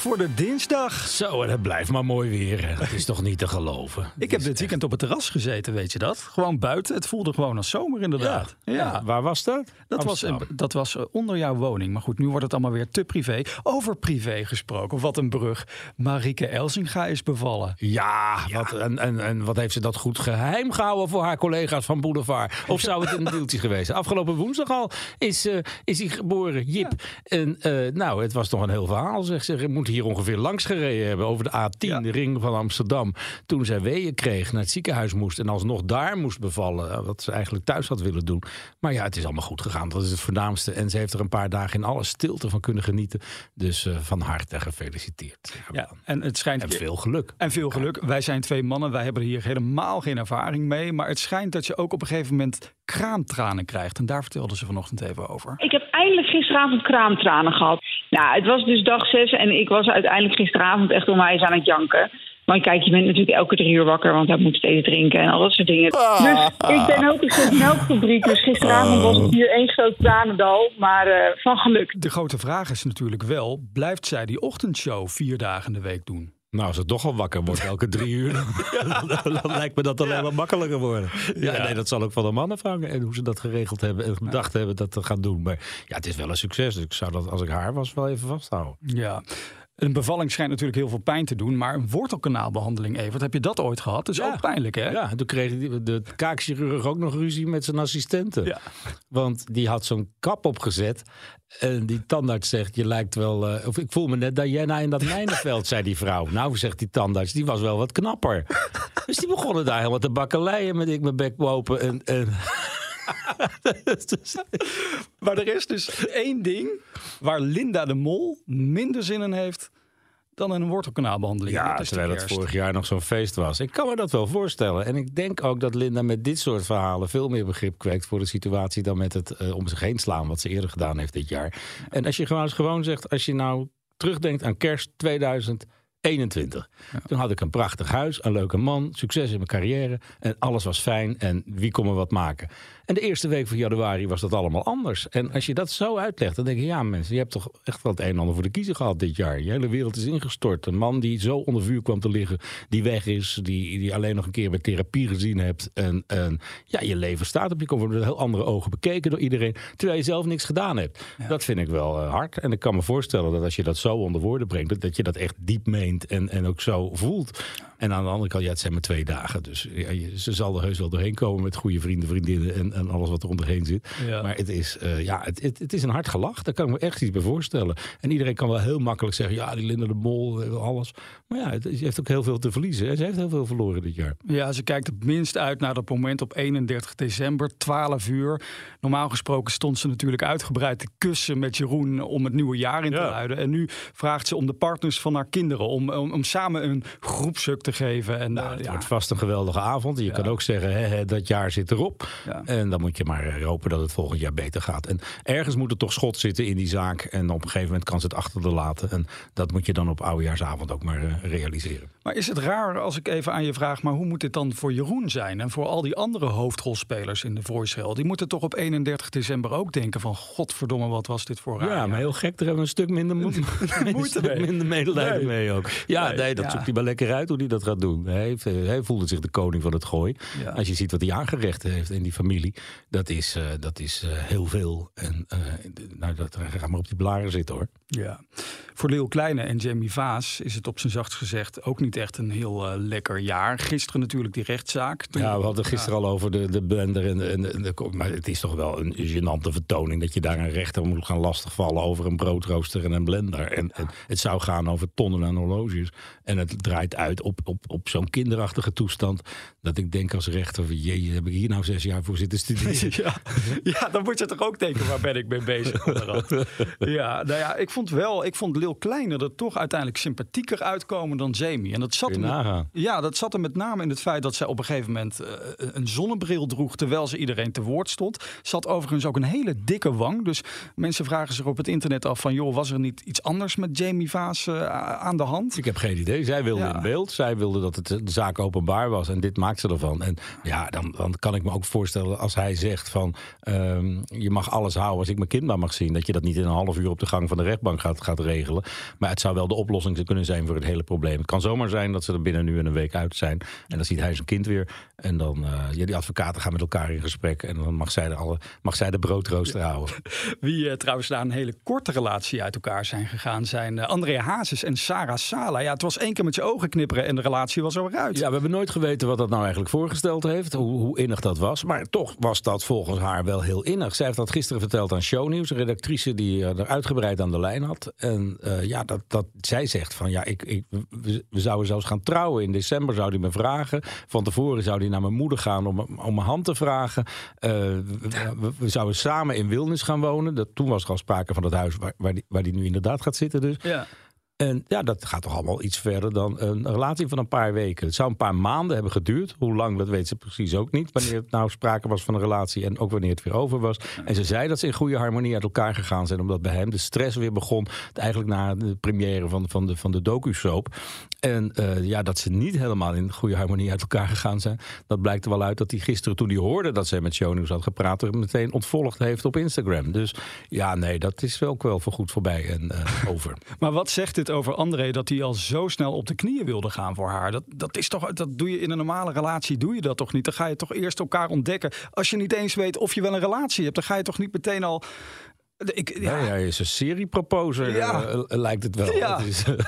Voor de dinsdag. Zo, en het blijft maar mooi weer. Dat is toch niet te geloven. Ik heb dit weekend op het terras gezeten, weet je dat? Gewoon buiten. Het voelde gewoon als zomer inderdaad. Ja, waar was dat? Dat was, dat was eh, onder jouw woning. Maar goed, nu wordt het allemaal weer te privé. Over privé gesproken. Wat een brug. Marieke Elsinga is bevallen. Ja, Wat, en, en, en wat heeft ze dat goed geheim gehouden voor haar collega's van Boulevard? Of zou het een deeltje geweest zijn? Afgelopen woensdag al is, eh, is hij geboren, Jip. En eh, nou, het was toch een heel verhaal. Zeg. Ze moet hier ongeveer langs gereden hebben over de A10, Ja. de ring van Amsterdam. Toen zij weeën kreeg, naar het ziekenhuis moest en alsnog daar moest bevallen. eh, Wat ze eigenlijk thuis had willen doen. Maar ja, het is allemaal goed gegaan. Dat is het voornaamste. En ze heeft er een paar dagen in alle stilte van kunnen genieten. Dus eh, van harte gefeliciteerd. Ja, en het schijnt. En veel geluk. En veel geluk. Wij zijn twee mannen. Wij hebben hier helemaal geen ervaring mee. Maar het schijnt dat je ook op een gegeven moment kraamtranen krijgt. En daar vertelde ze vanochtend even over. Ik heb eindelijk gisteravond kraamtranen gehad. Nou, het was dus dag zes en ik was uiteindelijk gisteravond echt om mij eens aan het janken. Maar kijk, je bent natuurlijk elke drie uur wakker, want hij moet steeds drinken en al dat soort dingen. Dus ik ben ook een soort melkfabriek, dus gisteravond was het hier één groot tranendal, maar eh, van geluk. De grote vraag is natuurlijk wel: blijft zij die ochtendshow vier dagen in de week doen? Nou, als het toch al wakker wordt elke drie uur, dan, dan- dan lijkt me dat alleen maar makkelijker worden. Ja, Ja. nee, dat zal ook van de mannen afhangen en hoe ze dat geregeld hebben en bedacht hebben dat te gaan doen. Maar ja, het is wel een succes. Dus ik zou dat, als ik haar was, wel even vasthouden. Ja. Een bevalling schijnt natuurlijk heel veel pijn te doen, maar een wortelkanaalbehandeling, Evert, heb je dat ooit gehad? Dat is Ja. ook pijnlijk, hè? Ja, en toen kreeg de kaakchirurg ook nog ruzie met zijn assistenten. Ja. Want die had zo'n kap opgezet. En die tandarts zegt, je lijkt wel... eh, of ik voel me net Diana in dat mijnenveld, zei die vrouw. Nou, zegt die tandarts, die was wel wat knapper. Dus die begonnen daar helemaal te bakkeleien met ik mijn bek open. En, en... Maar er is dus één ding waar Linda de Mol minder zin in heeft dan een wortelkanaalbehandeling. Ja, Dat terwijl het vorig jaar nog zo'n feest was. Ik kan me dat wel voorstellen. En ik denk ook dat Linda met dit soort verhalen veel meer begrip kweekt voor de situatie dan met het eh, om zich heen slaan, wat ze eerder gedaan heeft dit jaar. En als je gewoon, eens gewoon zegt, als je nou terugdenkt aan kerst 2021. Toen had ik een prachtig huis, een leuke man, succes in mijn carrière en alles was fijn en wie kon me wat maken. En de eerste week van januari was dat allemaal anders. En als je dat zo uitlegt, dan denk je, ja mensen, je hebt toch echt wel het een en ander voor de kiezer gehad dit jaar. Je hele wereld is ingestort. Een man die zo onder vuur kwam te liggen, die weg is, die, die alleen nog een keer bij therapie gezien hebt. En, en ja, je leven staat op je, komt met heel andere ogen bekeken door iedereen, terwijl je zelf niks gedaan hebt. Dat vind ik wel eh, hard. En ik kan me voorstellen dat als je dat zo onder woorden brengt, dat, dat je dat echt diep meent en, en ook zo voelt. En aan de andere kant, ja, het zijn maar twee dagen. Dus ja, je- ze zal er heus wel doorheen komen met goede vrienden, vriendinnen en, en alles wat er onderheen zit. Ja. Maar het is, eh, ja, het, het, het is een hard gelach. Daar kan ik me echt iets bij voorstellen. En iedereen kan wel heel makkelijk zeggen, ja, die Linda de Mol, eh, alles. Maar ja, het, ze heeft ook heel veel te verliezen. En ze heeft heel veel verloren dit jaar. Ja, ze kijkt het minst uit naar dat moment op 31 december, 12 uur. Normaal gesproken stond ze natuurlijk uitgebreid te kussen met Jeroen om het nieuwe jaar in te Ja. luiden. En nu vraagt ze om de partners van haar kinderen om, om, om samen een groepsuk te geven. En, Nou, eh, het ja. wordt vast een geweldige avond. En je kan ook zeggen, hè, hè, dat jaar zit erop. Ja. En dan moet je maar eh, hopen dat het volgend jaar beter gaat. En ergens moet er toch schot zitten in die zaak. En op een gegeven moment kan ze het achter de laten. En dat moet je dan op oudejaarsavond ook maar eh, realiseren. Maar is het raar als ik even aan je vraag, maar hoe moet dit dan voor Jeroen zijn? En voor al die andere hoofdrolspelers in de Voice Hell? Die moeten toch op 31 december ook denken van, godverdomme, wat was dit voor raar? Ja, maar heel gek. Daar hebben we een stuk minder moeite, een Moeite stuk mee. minder medelijden Nee. mee ook. Ja, Nee, nee, dat ja. zoekt hij wel lekker uit hoe hij dat gaat doen. Hij, heeft, eh, hij voelde zich de koning van het gooi. Ja. Als je ziet wat hij aangerecht heeft in die familie, dat is, eh, dat is eh, heel veel. En eh, nou, dat, ga maar op die blaren zitten hoor. Ja. Voor Leeuw Kleine en Jamie Vaas is het op zijn zachtst gezegd ook niet echt een heel eh, lekker jaar. Gisteren natuurlijk die rechtszaak. Toen- Ja, we hadden gisteren al over de, de blender. En de, en de, maar het is toch wel een gênante vertoning dat je daar een rechter moet gaan lastigvallen over een broodrooster en een blender. En, en het zou gaan over tonnen aan horloges. En het draait uit op, op, op zo'n kinderachtige toestand. Dat ik denk als rechter, van, jee, heb ik hier nou zes jaar voor zitten studeren? Ja, ja, dan moet je toch ook denken, waar ben ik mee bezig? ja, nou ja, ik vond vond wel, ik vond Lil Kleine er toch uiteindelijk sympathieker uitkomen dan Jamie. En dat zat, hem, ja, dat zat er met name in het feit dat zij op een gegeven moment eh, een zonnebril droeg terwijl ze iedereen te woord stond. Zat overigens ook een hele dikke wang. Dus mensen vragen zich op het internet af van joh, was er niet iets anders met Jamie Vaas eh, aan de hand? Ik heb geen idee. Zij wilde Ja. in beeld. Zij wilde dat het, de zaak openbaar was. En dit maakt ze ervan. En ja, dan, dan kan ik me ook voorstellen als hij zegt van... ehm, je mag alles houden als ik mijn kind maar mag zien. Dat je dat niet in een half uur op de gang van de rechtbank gaat, gaat regelen. Maar het zou wel de oplossing kunnen zijn voor het hele probleem. Het kan zomaar zijn dat ze er binnen nu en een week uit zijn. En dan ziet hij zijn kind weer. En dan, eh ja, die advocaten gaan met elkaar in gesprek. En dan mag zij de, alle, mag zij de broodrooster houden. Wie eh, trouwens na een hele korte relatie uit elkaar zijn gegaan, zijn eh, Andrea Hazes en Sarah Sala. Ja, het was één keer met je ogen knipperen en de relatie was er weer uit. Ja, we hebben nooit geweten wat dat nou eigenlijk voorgesteld heeft. Hoe, hoe innig dat was. Maar toch was dat volgens haar wel heel innig. Zij heeft dat gisteren verteld aan Shownieuws. Een redactrice die er uitgebreid aan de lijn had. En eh, ja, dat, dat, zij zegt van ja, ik, ik, we, zouden zelfs gaan trouwen. In december zou hij me vragen. Van tevoren zou hij naar mijn moeder gaan om, om mijn hand te vragen. Eh, we, zouden samen in Wilnis gaan wonen. Dat, toen was er al sprake van het huis waar, waar, die, waar die nu inderdaad gaat zitten. Dus. Ja. En ja, dat gaat toch allemaal iets verder dan een relatie van een paar weken. Het zou een paar maanden hebben geduurd. Hoe lang, dat weet ze precies ook niet. Wanneer het nou sprake was van een relatie en ook wanneer het weer over was. En ze zei dat ze in goede harmonie uit elkaar gegaan zijn. Omdat bij hem de stress weer begon. Eigenlijk na de première van, van de, van de docu-soap. En eh, ja, dat ze niet helemaal in goede harmonie uit elkaar gegaan zijn. Dat blijkt er wel uit dat hij gisteren, toen hij hoorde dat zij met Shownieuws had gepraat, er meteen ontvolgd heeft op Instagram. Dus ja, nee, dat is ook wel voor goed voorbij en eh, over. Maar wat zegt dit over André dat hij al zo snel op de knieën wilde gaan voor haar? Dat, dat, is toch, dat doe je in een normale relatie, doe je dat toch niet? Dan ga je toch eerst elkaar ontdekken. Als je niet eens weet of je wel een relatie hebt, dan ga je toch niet meteen al. Ik, ja, hij is een serieproposer, Ja. eh, lijkt het wel. Ja.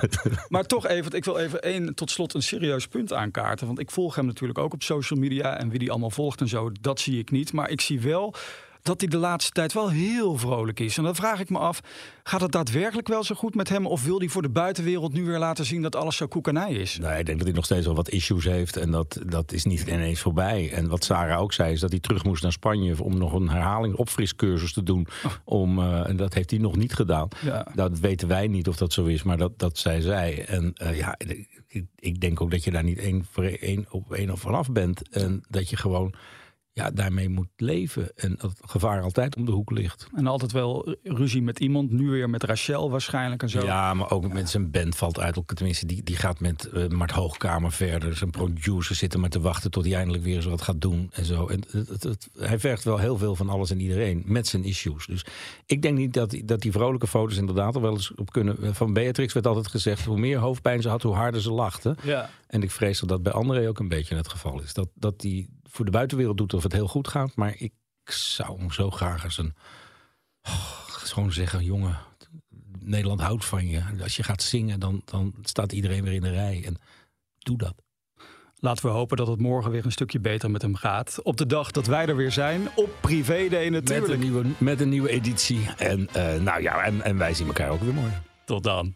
Maar toch even, ik wil even één, tot slot een serieus punt aankaarten. Want ik volg hem natuurlijk ook op social media. En wie die allemaal volgt en zo, dat zie ik niet. Maar ik zie wel dat hij de laatste tijd wel heel vrolijk is. En dan vraag ik me af, gaat het daadwerkelijk wel zo goed met hem? Of wil hij voor de buitenwereld nu weer laten zien dat alles zo koekenij is? nee, ik denk dat hij nog steeds wel wat issues heeft. En dat, dat is niet ineens voorbij. En wat Sarah ook zei, is dat hij terug moest naar Spanje... om nog een herhaling opfriscursus te doen. Om, eh, en dat heeft hij nog niet gedaan. Ja. Dat weten wij niet of dat zo is, maar dat, dat zij zei. En eh, ja, ik, ik denk ook dat je daar niet één, voor één op één of vanaf bent. En dat je gewoon ja, daarmee moet leven. En dat het gevaar altijd om de hoek ligt. En altijd wel ruzie met iemand. Nu weer met Rachel waarschijnlijk en zo. Ja, maar ook met zijn band valt uit. Tenminste, die, die gaat met eh, Mart Hoogkamer verder. Zijn producer zitten maar te wachten tot hij eindelijk weer eens wat gaat doen. En zo. En het, het- het- hij vergt wel heel veel van alles en iedereen. Met zijn issues. Dus ik denk niet dat, die- dat die vrolijke foto's inderdaad er wel eens op kunnen. Van Beatrix werd altijd gezegd: hoe meer hoofdpijn ze had, hoe harder ze lachte. Ja. En ik vrees dat dat bij André ook een beetje het geval is. Dat, dat die voor de buitenwereld doet of het heel goed gaat. Maar ik zou hem zo graag eens een. Oh, gewoon zeggen: jongen, Nederland houdt van je. Als je gaat zingen, dan, dan staat iedereen weer in de rij. En doe dat. Laten we hopen dat het morgen weer een stukje beter met hem gaat. Op de dag dat wij er weer zijn. Op Privé Day Met natuurlijk. een nieuwe, met een nieuwe editie. En, eh, nou ja, en, en wij zien elkaar ook weer morgen. Tot dan.